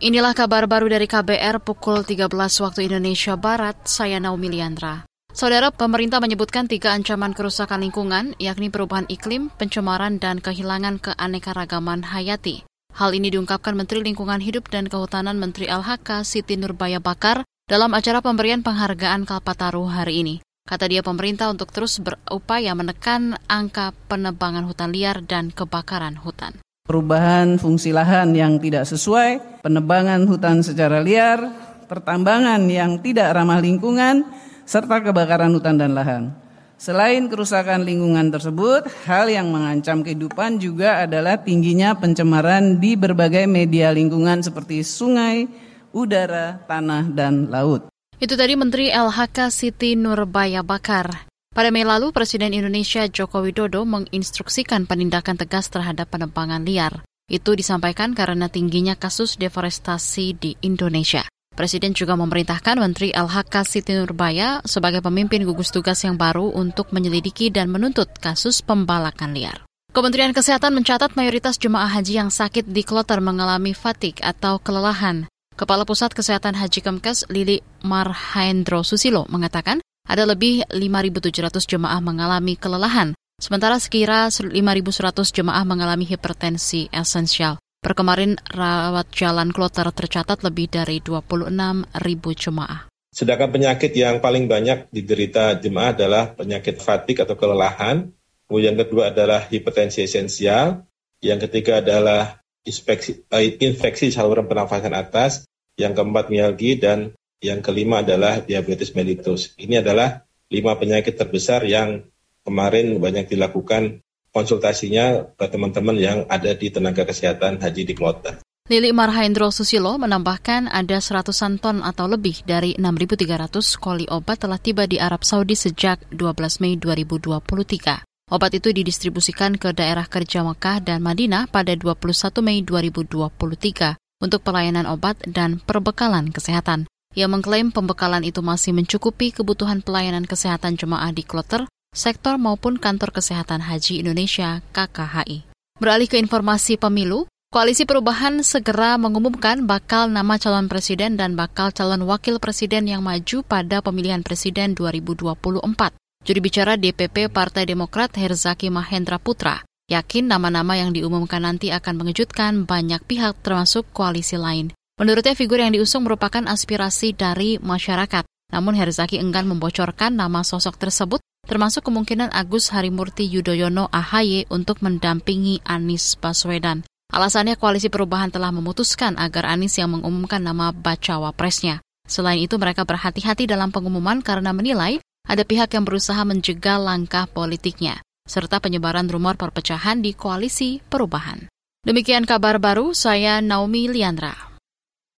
Inilah kabar baru dari KBR pukul 13 waktu Indonesia Barat, saya Naomi Liandra. Saudara, pemerintah menyebutkan tiga ancaman kerusakan lingkungan, yakni perubahan iklim, pencemaran, dan kehilangan keanekaragaman hayati. Hal ini diungkapkan Menteri Lingkungan Hidup dan Kehutanan Menteri LHK Siti Nurbaya Bakar dalam acara pemberian penghargaan Kalpataru hari ini. Kata dia pemerintah untuk terus berupaya menekan angka penebangan hutan liar dan kebakaran hutan perubahan fungsi lahan yang tidak sesuai, penebangan hutan secara liar, pertambangan yang tidak ramah lingkungan, serta kebakaran hutan dan lahan. Selain kerusakan lingkungan tersebut, hal yang mengancam kehidupan juga adalah tingginya pencemaran di berbagai media lingkungan seperti sungai, udara, tanah, dan laut. Itu tadi Menteri LHK Siti Nurbaya Bakar. Pada Mei lalu, Presiden Indonesia Joko Widodo menginstruksikan penindakan tegas terhadap penebangan liar. Itu disampaikan karena tingginya kasus deforestasi di Indonesia. Presiden juga memerintahkan Menteri LHK Siti Nurbaya sebagai pemimpin gugus tugas yang baru untuk menyelidiki dan menuntut kasus pembalakan liar. Kementerian Kesehatan mencatat mayoritas jemaah haji yang sakit di kloter mengalami fatik atau kelelahan. Kepala Pusat Kesehatan Haji Kemkes Lili Marhendro Susilo mengatakan ada lebih 5.700 jemaah mengalami kelelahan, sementara sekira 5.100 jemaah mengalami hipertensi esensial. Per kemarin rawat jalan kloter tercatat lebih dari 26 ribu jemaah. Sedangkan penyakit yang paling banyak diderita jemaah adalah penyakit fatik atau kelelahan. Yang kedua adalah hipertensi esensial. Yang ketiga adalah eh, infeksi saluran pernafasan atas. Yang keempat mialgi dan yang kelima adalah diabetes mellitus. Ini adalah lima penyakit terbesar yang kemarin banyak dilakukan konsultasinya ke teman-teman yang ada di tenaga kesehatan haji di Kloter. Lili Marhaendro Susilo menambahkan ada seratusan ton atau lebih dari 6.300 koli obat telah tiba di Arab Saudi sejak 12 Mei 2023. Obat itu didistribusikan ke daerah kerja Mekah dan Madinah pada 21 Mei 2023 untuk pelayanan obat dan perbekalan kesehatan. Ia mengklaim pembekalan itu masih mencukupi kebutuhan pelayanan kesehatan jemaah di kloter, sektor maupun kantor kesehatan haji Indonesia KKHI. Beralih ke informasi pemilu, Koalisi Perubahan segera mengumumkan bakal nama calon presiden dan bakal calon wakil presiden yang maju pada pemilihan presiden 2024. Juri bicara DPP Partai Demokrat Herzaki Mahendra Putra yakin nama-nama yang diumumkan nanti akan mengejutkan banyak pihak termasuk koalisi lain. Menurutnya figur yang diusung merupakan aspirasi dari masyarakat. Namun Herzaki enggan membocorkan nama sosok tersebut, termasuk kemungkinan Agus Harimurti Yudhoyono AHY untuk mendampingi Anies Baswedan. Alasannya koalisi perubahan telah memutuskan agar Anies yang mengumumkan nama bacawa presnya. Selain itu mereka berhati-hati dalam pengumuman karena menilai ada pihak yang berusaha menjegal langkah politiknya, serta penyebaran rumor perpecahan di koalisi perubahan. Demikian kabar baru, saya Naomi Liandra.